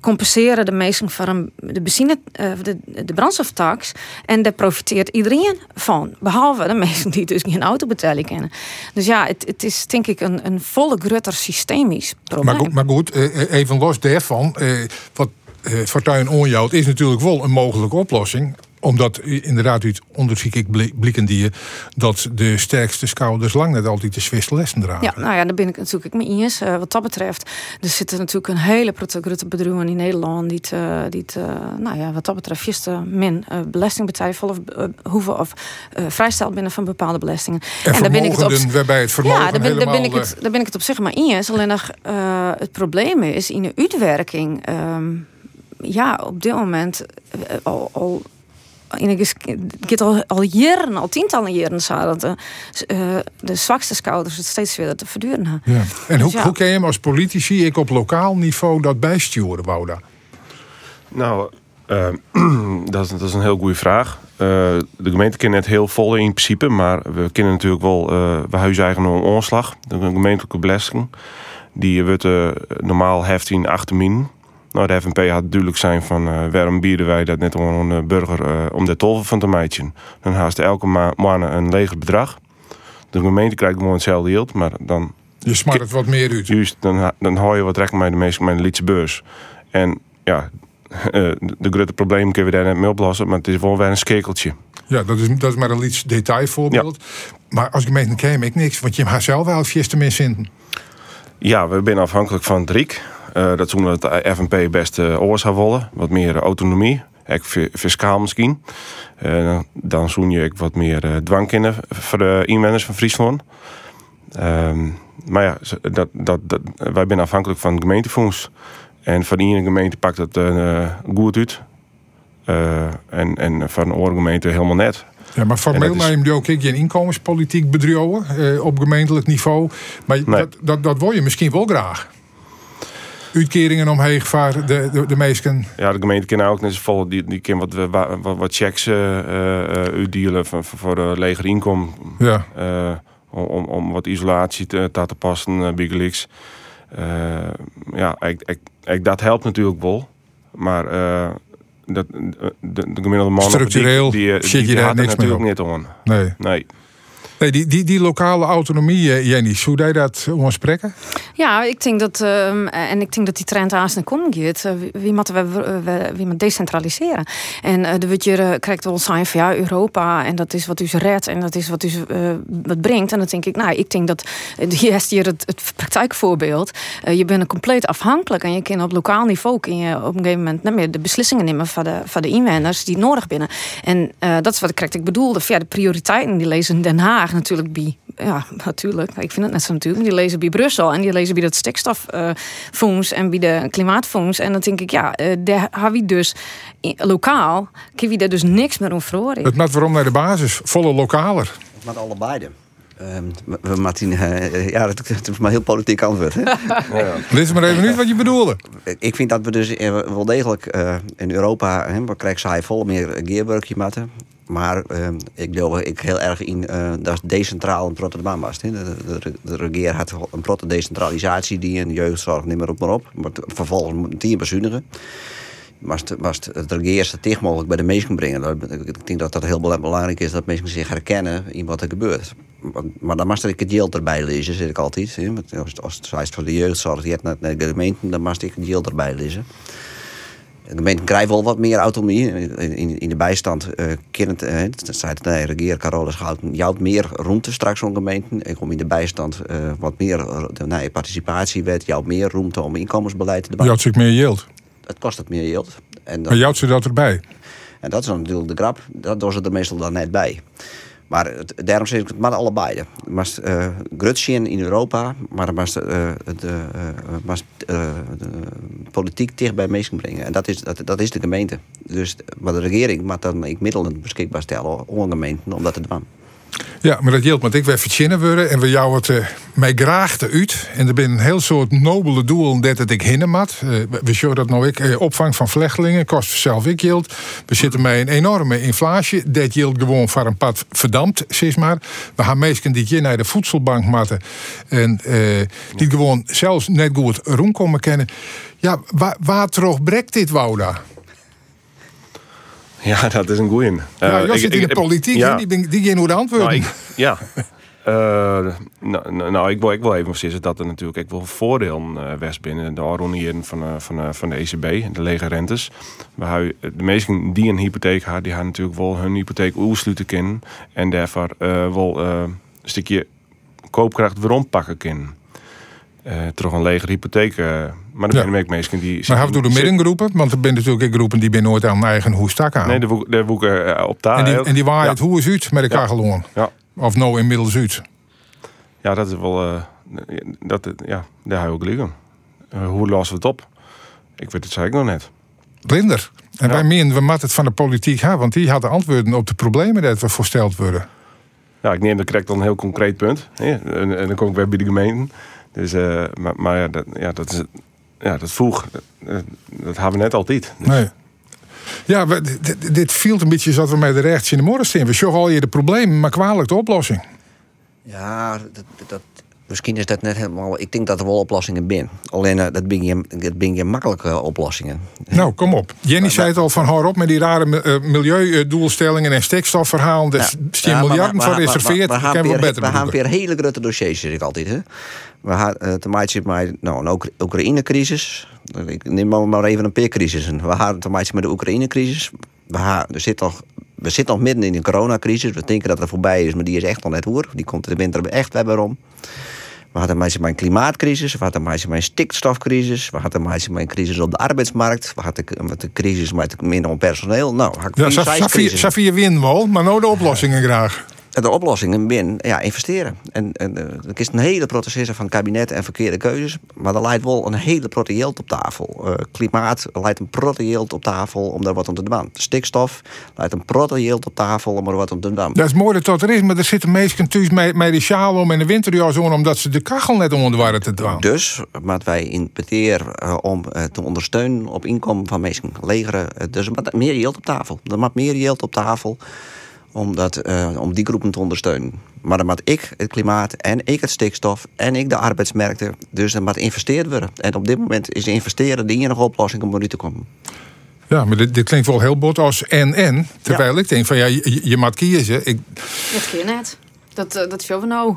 compenseren de meesten van de benzine, uh, de, de brandstoftax. En daar profiteert iedereen van. Behalve de mensen die dus geen auto betalen kennen. Dus ja, het, het is denk ik een, een volle grutter systemisch probleem. Maar goed, maar goed even los daarvan. wat Fortuin onjouwt is natuurlijk wel een mogelijke oplossing omdat inderdaad uit onderzoek ik blikken die dat de sterkste schouders lang net altijd de Zwitserse lessen dragen. Ja, nou ja, daar ben ik natuurlijk mee eens. Uh, wat dat betreft, er zitten natuurlijk een hele grote bedrijven in Nederland die, uh, die uh, nou ja, wat dat betreft juist min belasting betalen of hoeven of vrijstelt binnen van bepaalde belastingen. En, en daar ben ik het op, waarbij het vermogen ja, daar ben, daar ben ik het, daar ben ik het op zich maar eens. Alleen nog het probleem is in de uitwerking. Um, ja, op dit moment al, al ik heb al, al jaren, al tientallen jaren zo dat de, uh, de zwakste schouders het steeds weer te verduren Ja. En dus hoe, hoe kun je hem als politici, ik op lokaal niveau, dat bijsturen, Wouda? Nou, uh, [clears throat] dat, is, dat is een heel goede vraag. Uh, de gemeente kent het heel vol in principe, maar we kennen natuurlijk wel, uh, we huiseigen een omslag, de gemeentelijke belasting. Die wordt normaal heft in 8 min. Nou, de FNP had duidelijk zijn van uh, waarom bieden wij dat net aan een burger uh, om de tolven van te meidje. Dan haast elke ma maand een leger bedrag. De gemeente krijgt gewoon hetzelfde geld, maar dan... Je smart het wat meer uit. Juist, dan, dan hou je wat recht met de meeste met de Lietse beurs. En ja, uh, [laughs] de grote problemen kunnen we daar net mee oplossen, maar het is wel weer een skekeltje. Ja, dat is, dat is maar een iets detailvoorbeeld. Ja. Maar als gemeente ken ik niks, want je hebt zelf wel het vieste mensen. Ja, we zijn afhankelijk van Driek. Uh, dat toen het FNP best uh, oors willen. Wat meer autonomie. Ook fi- fiscaal misschien. Eh, dan zoen je wat meer eh, dwang in voor de inwoners van Friesland. Ehm, maar ja, dat, dat, dat, wij zijn afhankelijk van gemeentefonds. En van iedere gemeente pakt het eh, goed uit. Eh, en, en van een andere gemeente helemaal net. Ja, maar formeel is- neem je ook geen inkomenspolitiek bedrijven eh, op gemeentelijk niveau. Maar Nee. dat, dat, dat wil je misschien wel graag. Uitkeringen omheen voor de, de, de meesten. Ja, de gemeente kan ook net vol. Die, die kan wat, wat, wat, checks eh, eh, eh, uitdelen voor, voor, de leger inkomen. Ja. om, om, om wat isolatie te, te, passen bij Geliks. Eh, ja, ik, ik, ik, dat helpt natuurlijk wel. Maar dat, de, de gemiddelde man Structureel die, die, zit die, je die daar had er niks natuurlijk op. niet aan. Nee. Nee. Nee die, die, die lokale autonomie, eh, Jenny, hoe jij dat ontspreken? Ja, ik denk dat, ehm, en ik denk dat die trend aan en komen gaat. Eh, wie- moeten we, we, wie moet decentraliseren? En eh, de wat eh, krijgt wel zijn van ja, Europa en dat is wat u redt en dat is wat u eh, wat brengt. En dan denk ik, nou, ik denk dat eh, [laughs] hier is hier het, praktijkvoorbeeld. Eh, je bent compleet afhankelijk en je kan op lokaal niveau kun je op een gegeven moment niet meer de beslissingen nemen van de, van de inwoners die nodig binnen. En eh, dat is wat ik ik bedoelde. Ja, de prioriteiten die lezen Den Haag natuurlijk bij. Ja, natuurlijk. Ik vind het net zo natuurlijk. Maar die lezen bij Brussel en die lezen bij het stikstoffonds en bij de klimaatfonds. En dan denk ik, ja, eh, daar hebben we dus in- lokaal, kun je daar dus niks meer om verhoren. Het maakt waarom naar de basis, volle lokaler. Met allebei. Ehm, we- Martin, eh, ja, dat, dat is maar een heel politiek antwoord. Hè? [laughs] Lees maar even niet wat je bedoelde. ik vind dat we dus eh, wel degelijk eh, in Europa, hè, we krijgen zij vol meer gearburgje matten. Maar eh, ik geloof ik heel erg in eh, dat het decentraal een Rotterdam was. De, de, de regeer had een protte decentralisatie die een jeugdzorg niet meer op maar op. Maar vervolgens moet die bezuinigen. Was het, was het, regeer zo dicht mogelijk bij de mensen brengen. Dat- Ik denk dat dat heel bela- belangrijk is dat mensen zich herkennen in wat er gebeurt. Maar, maar dan mag ik het geld erbij lezen, zeg ik altijd. hè. Als, als het voor de jeugdzorg, je hebt net naar de gemeente, dan mag ik het geld erbij lezen. De gemeente krijgt wel wat meer autonomie. In, in, de bijstand uh, het, uh, zei het nee, regeer Carolus je houdt meer ruimte straks zo'n gemeente. Ik kom in de bijstand uh, wat meer nee, participatiewet, houdt meer ruimte om inkomensbeleid te. Je houdt zich meer yield. Het kost het meer yield. En dan, maar je houdt ze dat erbij. En dat is dan natuurlijk de grap, dat doen ze er meestal dan net bij. Maar het, daarom zeg ik het maar allebei. Maar uh, Grutschen in Europa, maar maar uh, de, uh, de politiek dicht bij mensen brengen. En dat is, dat, dat is de gemeente. Dus maar de regering moet dan ik middelen beschikbaar stellen om gemeenten om dat te doen. Ja, maar dat geldt want ik weer verzinnen worden en we jou het uh, mij graag uit. En er zijn een heel soort nobele doelen dat ik hinnen mat. Uh, we zien dat nou ik uh, opvang van vluchtelingen kost zelf ik yield. We zitten met een enorme inflatie. Dat yield gewoon voor een pad verdampt, zeg maar. We gaan mensen die hier naar de voedselbank matten en die gewoon zelfs net goed rondkomen kennen. Ja, waar, waar brekt dit Wouda? Ja, dat is een goeie. Uh, ja, Jos zit in de politiek, ja. die, die, die geen hoe de antwoorden. Nou, ik, ja. Uh, nou, nou, ik wil, ik wil even zeggen dat er natuurlijk ook wel voordelen uh, was binnen de oronieren van, van, van de ECB, de lege rentes. We de meesten die een hypotheek hadden, die hadden natuurlijk wel hun hypotheek uitsluiten kunnen. En daarvoor wel een stukje koopkracht weer pakken kunnen. terug een lege hypotheek. Maar er zijn ook mensen die. Maar hebben we de middengroepen? Want er zijn natuurlijk groepen die ben nooit aan hun eigen hoe stak aan. Nee, de woeken op taal. En die, en die ja. het hoe is uit met elkaar ja. Ja. Of nou inmiddels uit. Ja, dat is wel. Uh, dat, ja, daar hou ik liggen. Uh, hoe lossen we het op? Ik weet het zei ik nog net. Blinder. En ja. wij meen, we moeten het van de politiek hebben, want die hadden antwoorden op de problemen dat we voorsteld worden. Ja, ik neem dat correct dan een heel concreet punt. Ja, en, en, dan kom ik weer bij de gemeente. Dus, uh, maar, maar ja, dat, ja, dat is ja, dat vroeg. Dat, dat hebben we net altijd. Dus. Nee. Ja, we, dit, dit viel een beetje zoals we met de rechts in de morgen staan. We zien al je de problemen, maar kwalijk de oplossing. Ja, dat, dat, misschien is dat net helemaal. Ik denk dat er wel oplossingen zijn. Alleen uh, dat ben je, dat ben je makkelijke oplossingen. Nou, kom op. Jenny maar, zei het al van hou op met die rare uh, milieudoelstellingen en stikstofverhalen. Dus ja, staan ja, miljarden voor reserveerd. We, we, we, we, gaan weer hele grote dossiers, zeg ik altijd. Hè? We gaan uh, te maken met nou, een Oekraïne-crisis. Ik neem maar even een peercrisis. We gaan te maken met de Oekraïne-crisis. We, gaan, er zit nog, we zitten nog midden in een coronacrisis. We denken dat het voorbij is, maar die is echt nog net hoor. Die komt de winter echt weer om. We hadden mensen met een klimaatcrisis, we hadden mensen met een stikstofcrisis, we hadden mensen met een crisis op de arbeidsmarkt, we hadden de crisis met minder personeel. Nou, had ik Ja. Safia win wel, maar nou de oplossingen graag. De oplossingen binnen, ja, investeren. En, en eh, er is een hele proces van het kabinet en verkeerde keuzes. Maar er leidt wel een hele protte op tafel. Eh, klimaat leidt een protte op tafel om daar wat om te doen. Stikstof leidt een protte op tafel om er wat om te doen. Dat is mooi dat dat er is, maar er zitten mensen thuis met, met die sjaal om en de winterjas om, omdat ze de kachel net onder waren te doen. Dus wat wij interpreteren eh, om eh, te ondersteunen op inkomen van mensen. Legeren, eh, dus er meer geld op tafel. Er moet meer geld op tafel om, dat, eh, om die groepen te ondersteunen. Maar dan moet ik het klimaat en ik het stikstof en ik de arbeidsmarkten. Dus er moet geïnvesteerd worden. En op dit moment is investeren de enige oplossing om eruit te komen. Ja, maar dit, dit klinkt wel heel bot als en-en. Terwijl ik denk van ja, je, je- je moet kiezen. Ik, Dat kun je net. Dat, eh, dat is we nou.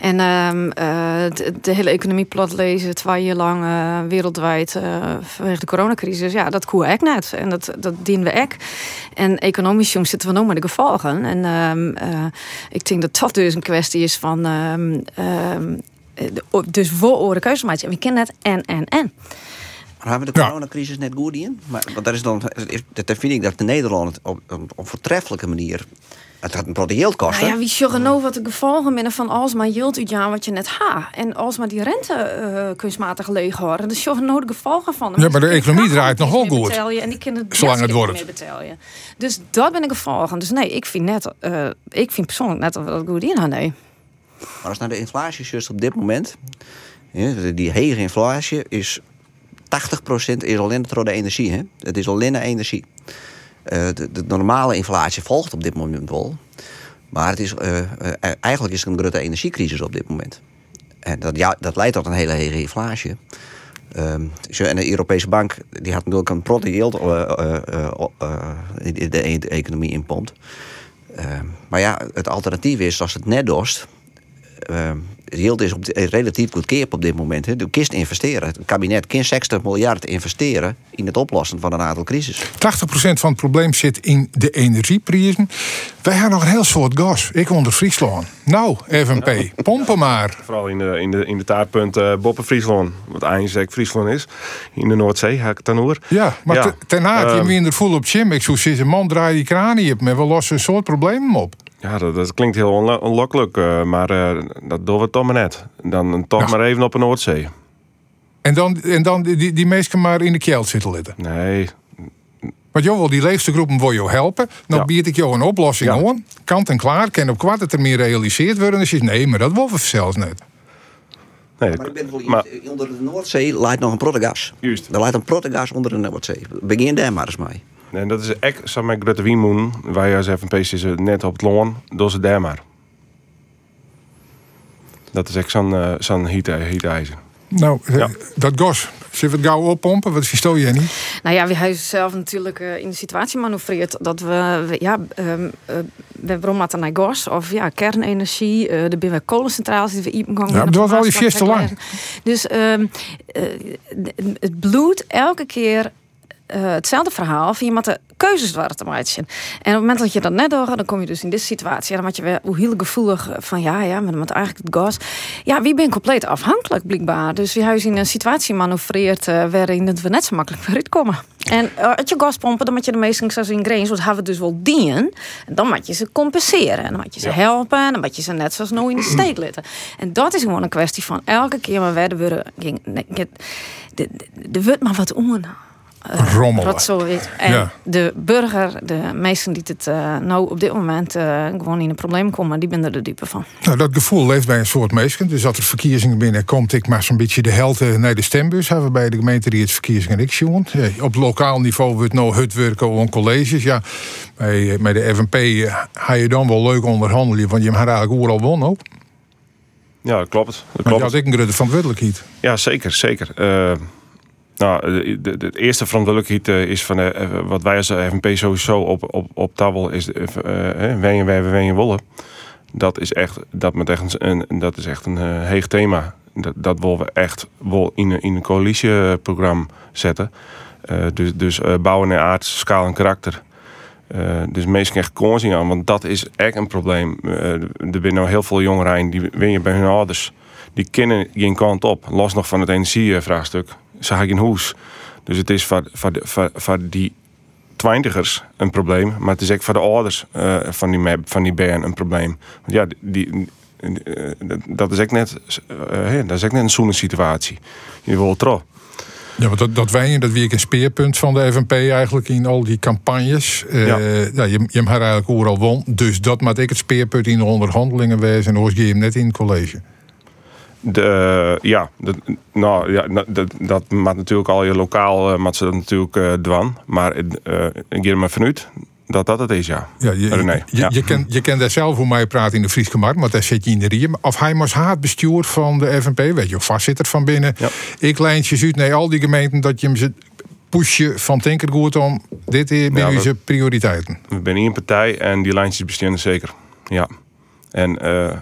En ehm, eh, de, de hele economie plat lezen, twee jaar lang eh, wereldwijd eh, vanwege de coronacrisis. Ja, dat koe ik net. En dat, dat dienen we ook. En economisch jongens zitten we nou met de gevolgen. En ehm, eh, ik denk dat dat dus een kwestie is van. ehm, ehm, eh, dus voor oren keuze maken. En we kennen het en, en, en. Maar hebben we de Ja. coronacrisis net goed in? Maar, want dat is dan, dat vind ik dat de Nederland op, op een voortreffelijke manier. Het had een grote geld kosten. Nou ja, wie zorgen nou wat de gevolgen binnen van alsmaar yield uit jaar wat je net ha. En alsmaar die rente eh, kunstmatig leeg houden. Dus zorgen nou de gevolgen van. Ja, maar de Mensen economie draait nogal goed. En die kunnen het Zolang het wordt. Dus dat ben ik gevolgen. Dus nee, ik vind net, eh, ik vind persoonlijk net dat we dat goed in gaan. Nee. Maar als naar de inflatie is op dit moment, die hege inflatie is 80% is alleen door de energie. Hè? Het is alleen de energie. Eh, de, de normale inflatie volgt op dit moment wel. Maar het is, eh, eh, eigenlijk is er een grote energiecrisis op dit moment. En dat, ja, dat leidt tot een hele hege inflatie. Ehm, en de Europese bank die had natuurlijk een protte yield e- de economie inpompt. Ehm, maar ja, het alternatief is als het net dorst. ehm, yield is op de- relatief goedkoop op dit moment. Hè. Je kist investeren. Het kabinet kan 60 miljard investeren in het oplossen van een aantal crisis. 80% van het probleem zit in de energieprijzen. Wij hebben nog een heel soort gas. Ik onder Friesland. Nou, FNP, pompen maar. Vooral in de, in de, in de taartpunt eh Boppen Friesland. Wat eigenlijk Friesland is. In de Noordzee, hoor. Ja, maar Ja, te- ten haat, je ehm, weer er vol op Jim. Ik zou zeggen, man, draai die kraan op. Maar we lossen een soort problemen op. Ja, dat, dat klinkt heel onlo- onlokkelijk. eh, maar eh, dat doen we toch maar net. Dan toch Ja. maar even op een Noordzee. En dan, en dan die, die, mensen maar in de kjeld zitten zitten. Nee, Want joh, wel, die leefste groepen wil je helpen. Dan Ja. bied ik jou een oplossing Ja. aan. Kant en klaar. Kan op kwart het er meer realiseerd worden. Dus je zegt, nee, maar dat willen we zelfs net. nee Maar ik ben wel maar- onder de Noordzee leidt nog een protte gas. Juist. Er leidt een protte gas onder de Noordzee. Begin daar maar eens mee. En dat is echt zo met Grete Wienmoen. Wij als FNP zitten net op het loon. Door ze daar maar. Dat is echt zo'n eh zo'n heat, heatijzer. Nou, eh, Ja. dat gas. Zullen we het gauw oppompen? Wat verstoor je niet? Nou ja, we hebben zelf natuurlijk eh, in de situatie manoeuvreerd dat we, we- ja, ehm, eh, we bron naar gas of ja, kernenergie, eh de binnen kolencentrales die we iepen gaan. Ja, dat was al je vierste lang. Dus ehm, eh, het bloed elke keer eh, hetzelfde verhaal. Van je moet de keuzes waren te maken. En op het moment dat je dat net doet, dan kom je dus in deze situatie. En dan word je weer hoe heel gevoelig van ja, ja, maar dan moet eigenlijk het gas. Ja, wie ben compleet afhankelijk blijkbaar. Dus we hebben in een situatie manoeuvreerd uh, waarin het we net zo makkelijk [laughs] weer uitkomen. En uh, als je gas pompen, dan moet je de meeste zoals in grains, wat hebben we dus wel dienen. En dan moet je ze compenseren. En dan moet je ze Ja. helpen. En dan moet je ze net zoals nou in de steek laten. En dat is gewoon een kwestie van elke keer maar werden we ging, nee, er wordt maar wat om. Zo is. En Ja. de burger, de meesten die het uh, nou op dit moment uh, gewoon in een probleem komen, die ben er de dupe van. Nou, dat gevoel leeft bij een soort mensen. Dus dat er verkiezingen binnenkomt, ik maar zo'n beetje de helte naar de stembus hebben bij de gemeente die het verkiezingen ik zien. Ja, op lokaal niveau wordt nou het werken om colleges. Ja, bij, bij de FNP uh, ga je dan wel leuk onderhandelen, want je hebt eigenlijk overal won ook. Ja, dat klopt. Dat Maar klopt. je had ik een grote verantwoordelijkheid. Ja, zeker, zeker. Nou, de, de, de, eerste verantwoordelijkheid is van uh, wat wij als FNP sowieso op, op, op tafel is uh, wij, wen je wollen. Dat is echt, dat met echt een, dat is echt een uh, heeg thema. Dat, dat willen we echt wel in, in een coalitieprogramma zetten. Dus dus bouwen naar aard, schaal en karakter. Uh, dus meestal echt koning aan, want dat is echt een probleem. Er zijn nou heel veel jongeren die win je bij hun ouders die kennen geen kant op. Los nog van het energievraagstuk. Zag ik in hoes. Dus het is voor, voor, voor, voor die twintigers een probleem. Maar het is ook voor de ouders uh, van die, van die band een probleem. Want ja, die, uh, dat is ook net, uh, dat is ook net een zoene situatie. Je wil terug. Ja, want dat, dat wij dat wie ik een speerpunt van de FNP eigenlijk in al die campagnes. Uh, ja. ja. je, je hebt haar eigenlijk overal won. Dus dat maakt ik het speerpunt in de onderhandelingen wezen. En hoor je hem net in het college. De, ja, dat, nou, ja dat, dat maakt natuurlijk al je lokaal, uh, maakt ze dat natuurlijk uh, dwan. Maar uh, ik geef me vanuit dat dat het is, ja. ja je, René, je, ja. je, kent, je kent daar zelf hoe mij praat in de Friese markt, maar daar zit je in de riem. Of hij was het bestuur van de FNP, weet je, of vastzitter van binnen. Ja. Ik lijntjes uit naar al die gemeenten dat je hem ze pushen van Tinkergoed om. Dit zijn Ja, onze prioriteiten. We zijn een partij en die lijntjes bestaan zeker. Ja. En eh,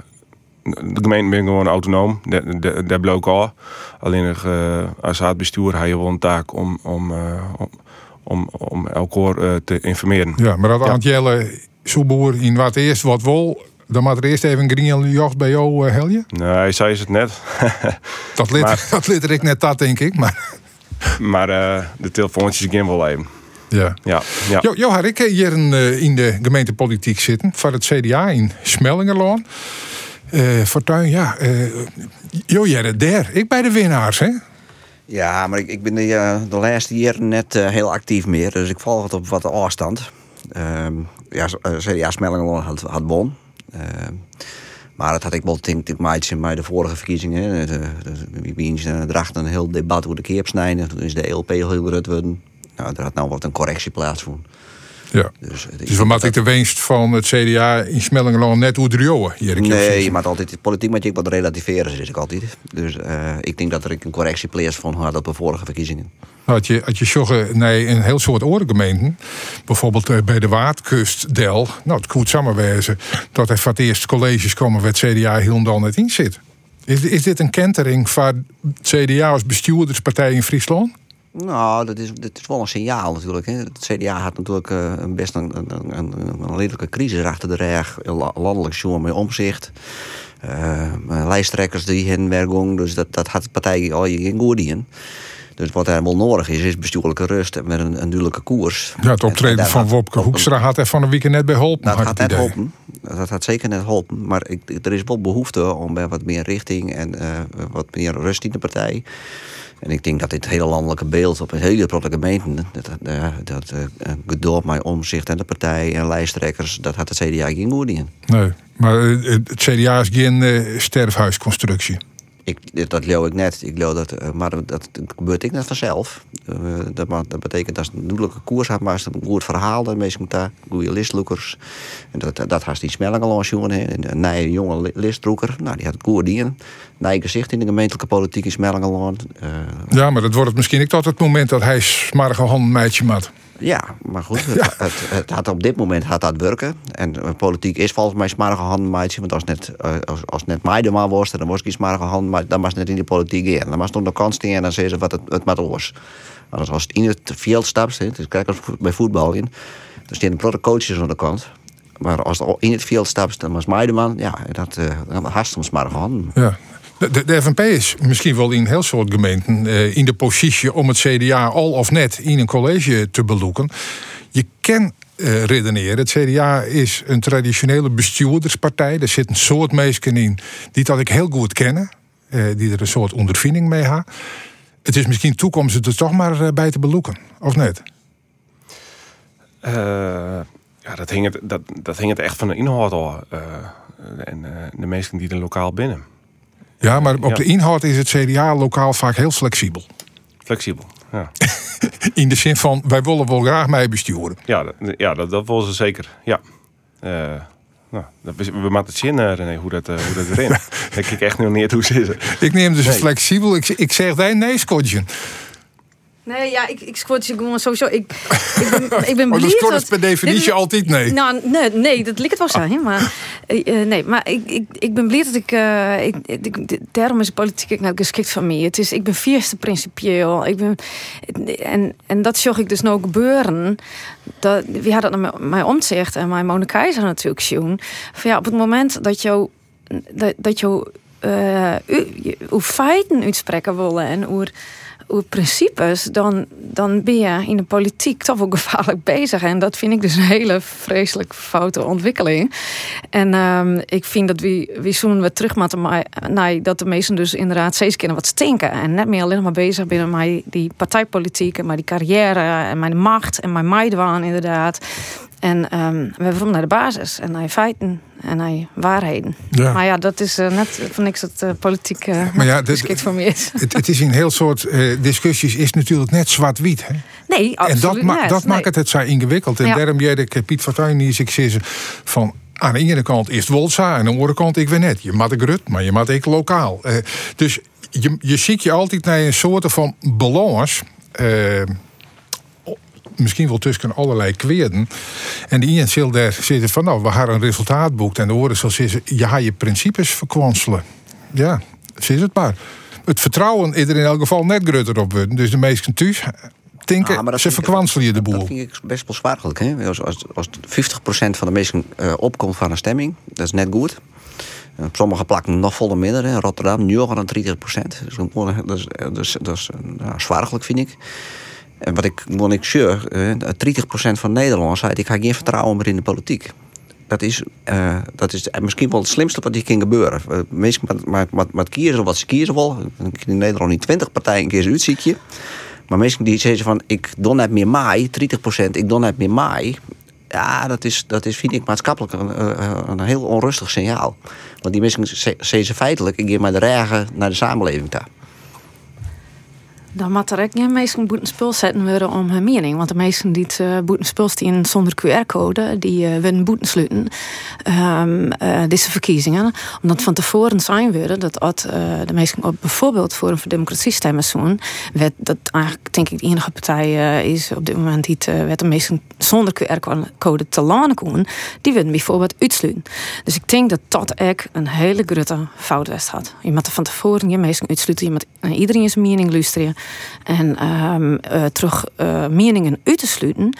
de gemeente ben gewoon autonoom. De- de- Daar bloot al. Alleen uh, als het bestuur heb je wel een taak om, om, eh, om, om, elkaar eh, te informeren. Ja, maar dat Ja. Antjelle Soeboer in wat eerst wat wol. Dan moet er eerst even een green jacht bij jou, uh, Helje. Nee, zij is het net. [laughs] Dat lid, Maar- dat lid ik net dat, denk ik. Maar [laughs] maar eh, de telefoontjes gaan wel even. ja. Ja, ja. Jo, jo had ik hier eh, in de gemeentepolitiek zitten. Van het CDA in Smellingerloon. Eh Fortuin, ja. eh jo, jij daar. Ik bij de winnaars, hè? Ja, maar ik, ik ben de, eh, de laatste jaren net heel actief meer. Dus ik volg het op wat afstand. Ehm ja, CDA Smellingerloon had, had won. Ehm, maar dat had ik wel denk ik in de vorige verkiezingen. hè. De- de- Wie wie uh, dracht een heel debat hoe de keer snijden. Toen is de LP heel worden. Nou, er had nou wat een correctie plaatsgevonden. Ja. Dus, eh, Dus wat ik de winst van het CDA in Smellingerloon net hoe drieën? Nee, je moet altijd, de politiek moet je wat relativeren, zeg ik altijd. Dus eh, ik denk dat er een correctie plaatsvond had op de vorige verkiezingen. Had je, had je naar een heel soort orengemeenten. Bijvoorbeeld eh, bij de Waardkust, Del. Nou, het goed samenwezen. Dat er voor het eerst colleges komen waar het CDA helemaal net in zit. Is, is dit een kentering van het CDA als bestuurderspartij in Friesland? Nou, dat is, dat is wel een signaal natuurlijk. Hè. Het CDA had natuurlijk eh, een best een, een, een, een redelijke crisis achter de rug. La- Landelijk zo'n met omzicht. Eh, lijsttrekkers die hen werken. Dus dat, dat had de partij al je geen goed in. Dus wat er wel nodig is, is bestuurlijke rust en met een, een duidelijke koers. Ja, het En- en optreden van had- Wopke Hoekstra had er van een weekend net bij geholpen. dat had net helpen. Dat gaat zeker net helpen. Maar ik, er is wel behoefte om bij wat meer richting en eh, wat meer rust in de partij. En ik denk dat dit hele landelijke beeld op een hele grote gemeenten, dat, eh, dat eh, geduld met omzicht en de partij en lijsttrekkers, dat had het CDA geen goed in. Nee, maar eh, het CDA is geen eh, sterfhuisconstructie. Ik, dat leo ik net. Ik leo dat, eh, maar dat, gebeurt ik net vanzelf. Eh, dat, dat betekent dat ze een duidelijke koers had, maar ze een goed verhaal. De mensen daar goede listloekers. En dat, dat had die smelling jongen. Een nieuwe jonge li- listloeker. Nou, die had het in. Nieuw gezicht in de gemeentelijke politiek in Smellingeland. Eh Ja, maar dat wordt het misschien ook tot het moment dat hij smarige hand meidje maat. Ja, maar goed. Het, het, het had op dit moment had dat werken. En eh, politiek is volgens mij smarige handmaatje. Want als net, eh, als, als net mij maar was, dan was ik smarige hand. Dan was het net in die politiek in. Dan was het op de kant staan en dan zeggen ze wat het, het met was. Maar als het in het veld stapt, het is kijk als bij voetbal in. Dan staan de grote coaches aan de kant. Maar als het al in het veld stapt, dan was mij de man. Ja, dat eh dan soms smarige handen. Ja. De, de, FNP is misschien wel in heel soort gemeenten eh, in de positie om het CDA al of net in een college te beloeken. Je kan eh, redeneren. Het CDA is een traditionele bestuurderspartij. Er zit een soort mensen in die dat ik heel goed kennen. eh, die er een soort ondervinding mee hebben. Het is misschien toekomst er toch maar bij te beloeken, of net? Ja, dat hing, het, dat, dat hing het echt van de inhoud al. en de mensen die er lokaal binnen. Ja, maar op de inhoud is het CDA lokaal vaak heel flexibel. Flexibel. Ja, [laughs] In de zin van, wij willen wel graag mij besturen. ja, dat, ja dat, dat willen ze zeker. Ja. Eh, nou, dat, is- we maken het zin, eh, René, hoe dat, eh, hoe dat erin. [laughs] Daar kijk ik echt nog niet hoe ze zitten. Ik neem dus Nee. flexibel. Ik, ik zeg nee, nee, Scotje. Nee, ja, ik, ik squat gewoon sowieso. Ik, ik ben, [laughs] ik ben Oh, blij dus dat- is per definitie Dit altijd nee. Nou, nee, nee, dat lijkt het wel zijn. Maar, eh, eh, nee, maar ik, ik, ik ben blij dat ik, eh, ik, ik- Daarom is de politiek nou geschikt van mij. Het is, ik ben vierste principieel. Ik ben, en, en dat zag ik dus nou gebeuren. Dat, wie had dat nou met mij omzicht en mijn Mona Keizer natuurlijk zien. Van ja, op het moment dat jou, dat, dat jou uh, hoe feiten uitspreken willen en hoe over principes, dan, dan ben je in de politiek toch wel [laughs] gevaarlijk bezig. En dat vind ik dus een hele vreselijk foute ontwikkeling. En um, ik vind dat we, we zoen we terug moeten naar dat de meesten dus inderdaad steeds keer wat stinken. En net meer alleen maar bezig binnen met die partijpolitiek en met die carrière en mijn macht en mijn meidwaan inderdaad. En um, we hebben naar de basis en naar feiten en naar waarheden. Ja. Maar ja, dat is uh, net van niks dat uh, politiek uh, maar ja, geschikt voor me is. [laughs] Het, het, is in heel soort discussies is natuurlijk net zwart-wit. Nee, absoluut En dat, ma dat maakt het het zo ingewikkeld. En ja. daarom jij ik Piet Fortuyn niet ik zie van aan de ene kant is het Wolsa en aan de andere kant ik weet net. Je maakt ik rut, maar je maakt ik lokaal. dus je, je ziet je altijd naar een soort van balans misschien wel tussen allerlei kweerden. En die zal daar zitten van, nou, we hebben een resultaat boekt. En de woorden zal zeggen, je gaat je principes verkwanselen. Ja, is het maar. Het vertrouwen is er in elk geval net groter op worden. Dus de meesten thuis denken, ah, ze verkwanselen je de boel. Dat vind ik best wel zwaarlijk. Hè? Als, als, als 50% van de mensen uh, opkomt van een stemming, dat is net goed. Op sommige plakken nog volle minder. In Rotterdam nu al 30 procent. Dus dat is, dat is, dat is nou, vind ik. En wat ik, wat ik sure, 30% van Nederlanders zei: ik ga geen vertrouwen meer in de politiek. Dat is, uh, dat is misschien wel het slimste wat hier kan gebeuren. Uh, mensen met, met, met, kiezen wat ze kiezen wel. In Nederland niet 20 partijen een keer uitziekje. Maar mensen die zeggen van ik doe net meer maai, 30% ik doe net meer maai. Ja, dat is, dat is vind ik maatschappelijk een, eh, een heel onrustig signaal. Want die mensen zeggen feitelijk, ik geef maar de regen naar de samenleving daar. Dan moet er ook geen mensen boeten spul zetten worden om hun mening. Want de meesten die het uh, boeten zonder QR-code, die uh, willen boeten sluiten. Um, uh, deze verkiezingen. Omdat van tevoren zijn worden dat de meesten op bijvoorbeeld voor een democratie stemmen zoen, dat eigenlijk denk ik de enige partij is op dit moment die het werd de meesten zonder QR-code te lanen kon, die willen bijvoorbeeld uitsluiten. Dus ik denk dat dat echt een hele grote fout was had. Je moet van tevoren je meesten uitsluiten, je moet iedereen zijn mening luisteren. En um, uh, terug uh, meningen uit te sluiten,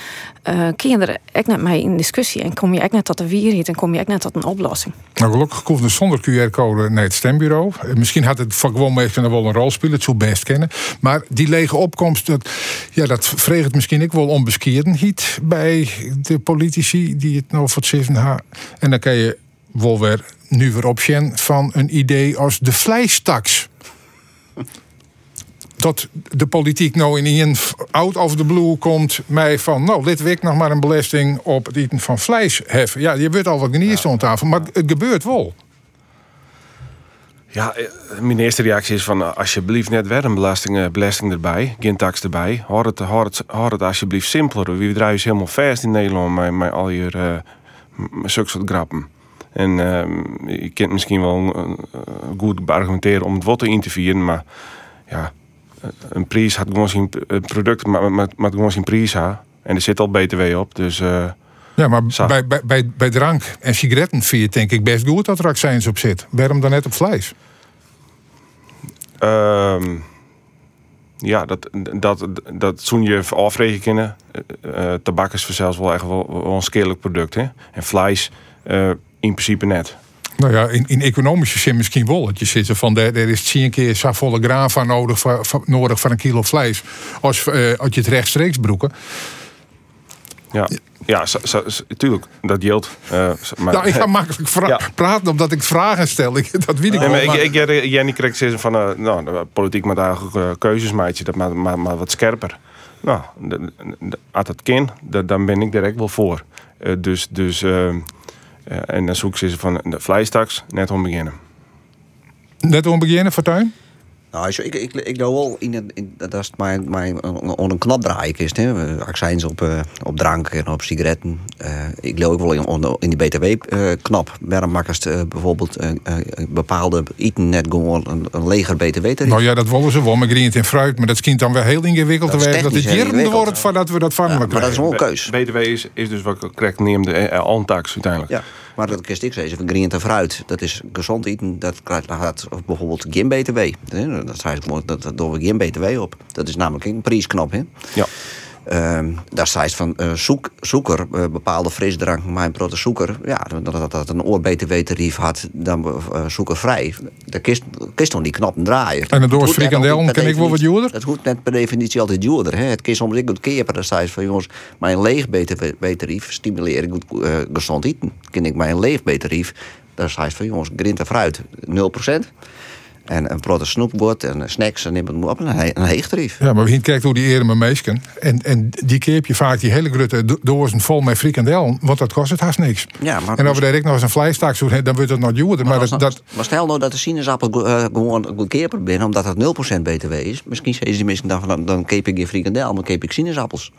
kun je er echt net mee in discussie. En kom je echt net tot de wierheid en kom je echt net tot een oplossing. Nou, gelukkig komt er zonder QR-code naar het stembureau. Misschien had het van gewoon meestal wel een rol spelen, het zou best kennen. Maar die lege opkomst, dat, ja, dat vreeg het misschien ik wel onbeskierenheid bij de politici die het nou voor het hebben. En dan kan je wel weer nu weer op van een idee als de vleestaks dat de politiek nou in een out of the blue komt mij van, nou, dit week nog maar een belasting op het eten van vlees heffen. Ja, je weet al wat ja. aan tafel, maar het gebeurt wel. Ja, eh, mijn eerste reactie is van alsjeblieft net weer een belasting, eh, belasting erbij, geen tax erbij. Houd het, houd het, houd het alsjeblieft simpeler. We draaien je helemaal vast in Nederland met, met al je uh, zulke soort grappen. En uh, je kunt misschien wel uh, goed argumenteren om het wat in te vieren, maar ja, een prijs had gewoon zijn product, maar, maar gewoon zijn prijs ha. En er zit al BTW op, dus... Uh, ja, maar bij, bij, bij, bij drank en sigaretten vind je denk ik best goed dat er accijns op zit. Waarom dan net op vlees? Um, ja, dat, dat, dat zoen je afrekenen kunnen. Uh, tabak is zelfs wel echt wel, wel een scherlijk product. Hè? En vlees uh, in principe net. Nou ja, in, in economische zin misschien wel. Dat je zit van, er, er is tien keer zo volle graan nodig voor, nodig voor een kilo vlees. Als, uh, als je het rechtstreeks broeken. Ja, ja natuurlijk, dat geldt. Uh, maar, nou, ik ga makkelijk praten omdat ik vragen stel. Ik, dat weet ik nee, wel. Maar ik, ik, Jenny kreeg zeggen van, uh, nou, de politiek moet eigenlijk uh, keuzes dat maar, maar, maar wat scherper. Nou, als dat kan, dan ben ik direct wel voor. dus, dus en dan zoek ze van de vleestaks net om beginnen. Net om beginnen, Fortuin? Nou, ik, ik, ik doe wel in, in dat is mijn, mijn on een knap draaikist. Accijns op, uh, op drank en op sigaretten. Uh, ik loop ook wel in, in die BTW-knap. Uh, Waarom makkers bijvoorbeeld bepaalde eten net gewoon een, een leger BTW-tarief? Nou ja, dat willen ze wel met green en fruit. Maar dat schijnt dan weer heel ingewikkeld te werken. Dat het hier wordt voordat we dat van ja, Maar dat is wel een keus. BTW is, is dus wat ik neem de antax uiteindelijk. Ja. Maar dat kist ik zeggen, van en fruit, dat is gezond eten, dat gaat bijvoorbeeld geen BTW. Dat, dat, dat doen we geen BTW op. Dat is namelijk een prijsknop. Ja. Ehm, daar staat van uh, zoek, zoeker, uh, bepaalde frisdrank, mijn prote zoeker. Ja, dat, dat, dat een oor BTW-tarief had dan uh, zoekervrij. Daar kist, kist dan die knappen draaien. En door frikandel ken ik wel wat duurder? Het hoeft net per definitie altijd. Hè. Het kist soms ik goed keer per staat van jongens, mijn leeg BTW-tarief stimuleer ik goed gezond eten. Ken ik mijn leeg BTW, daar staat van jongens, grint en fruit 0%. En een brood snoepbord en snacks en neem op. Een, een heegtarief. Ja, maar we kijken hoe die eren meesken. En, en die keep je vaak die hele grote dozen vol met frikandel. Want dat kost het haast niks. Ja, maar en als we daar nog eens een vleestaak doen, dan wordt het nog duurder. Maar, maar, dat, maar stel nou dat de sinaasappel uh, gewoon goedkeper binnen, omdat het 0% btw is. Misschien zeggen die mensen dan, dan, dan keep ik geen frikandel, dan keep ik sinaasappels.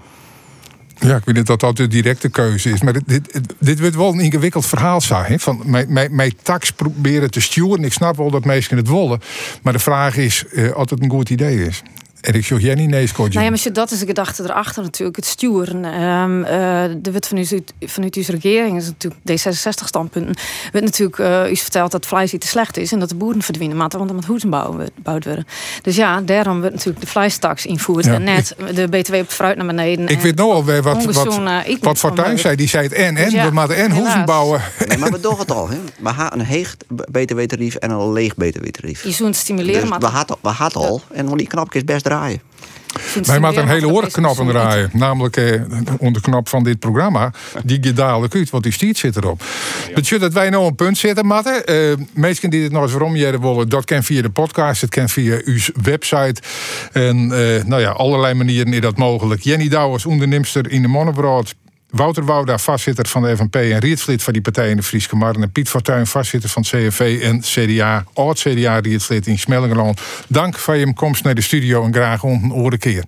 Ja, ik weet niet dat dat de directe keuze is. Maar dit, dit, wordt wel een ingewikkeld verhaal zijn. Van mijn tax proberen te sturen. Ik snap wel dat mensen het willen. Maar de vraag is uh, of het een goed idee is. En ik zocht Jenny nee, Nou ja, maar dat is de gedachte erachter natuurlijk. Het sturen. Um, uh, de wet vanuit, vanuit uw regering is natuurlijk D66-standpunten. werd natuurlijk uh, u verteld dat vlees te slecht is en dat de boeren verdwijnen, maar want er moet hoezen gebouwd worden. Dus ja, daarom wordt natuurlijk de vleestax invoerd en net de BTW op fruit naar beneden. Ik weet nog alweer wat, wat, wat Fortuyn zei. Die zei het en, en, dus ja, we moeten en hoezen bouwen. Nee, maar we doen het al. Hè. We hebben een heeg BTW-tarief en een leeg BTW-tarief. Je zo'n stimuleren, dus maar... We hadden we al en die knopjes best draaien. Wij moeten een hele oorknop draaien. Namelijk eh, onder knop van dit programma. Die je dadelijk uit, want die stiert zit erop. Ja. Betekent dat wij nou een punt zetten, Matte. Uh, mensen die dit nog eens waarom willen, dat kan via de podcast. Het kan via uw website. En uh, nou ja, allerlei manieren is dat mogelijk. Jenny Douwers, ondernemster in de Monnebrood. Wouter Wouda, vastzitter van de FNP en Rietvlid van die partij in de Frieske Marren. En Piet Fortuyn, vastzitter van CFV en CDA, oud-CDA Rietvlid in Smellingerland. Dank voor je komst naar de studio en graag een keer.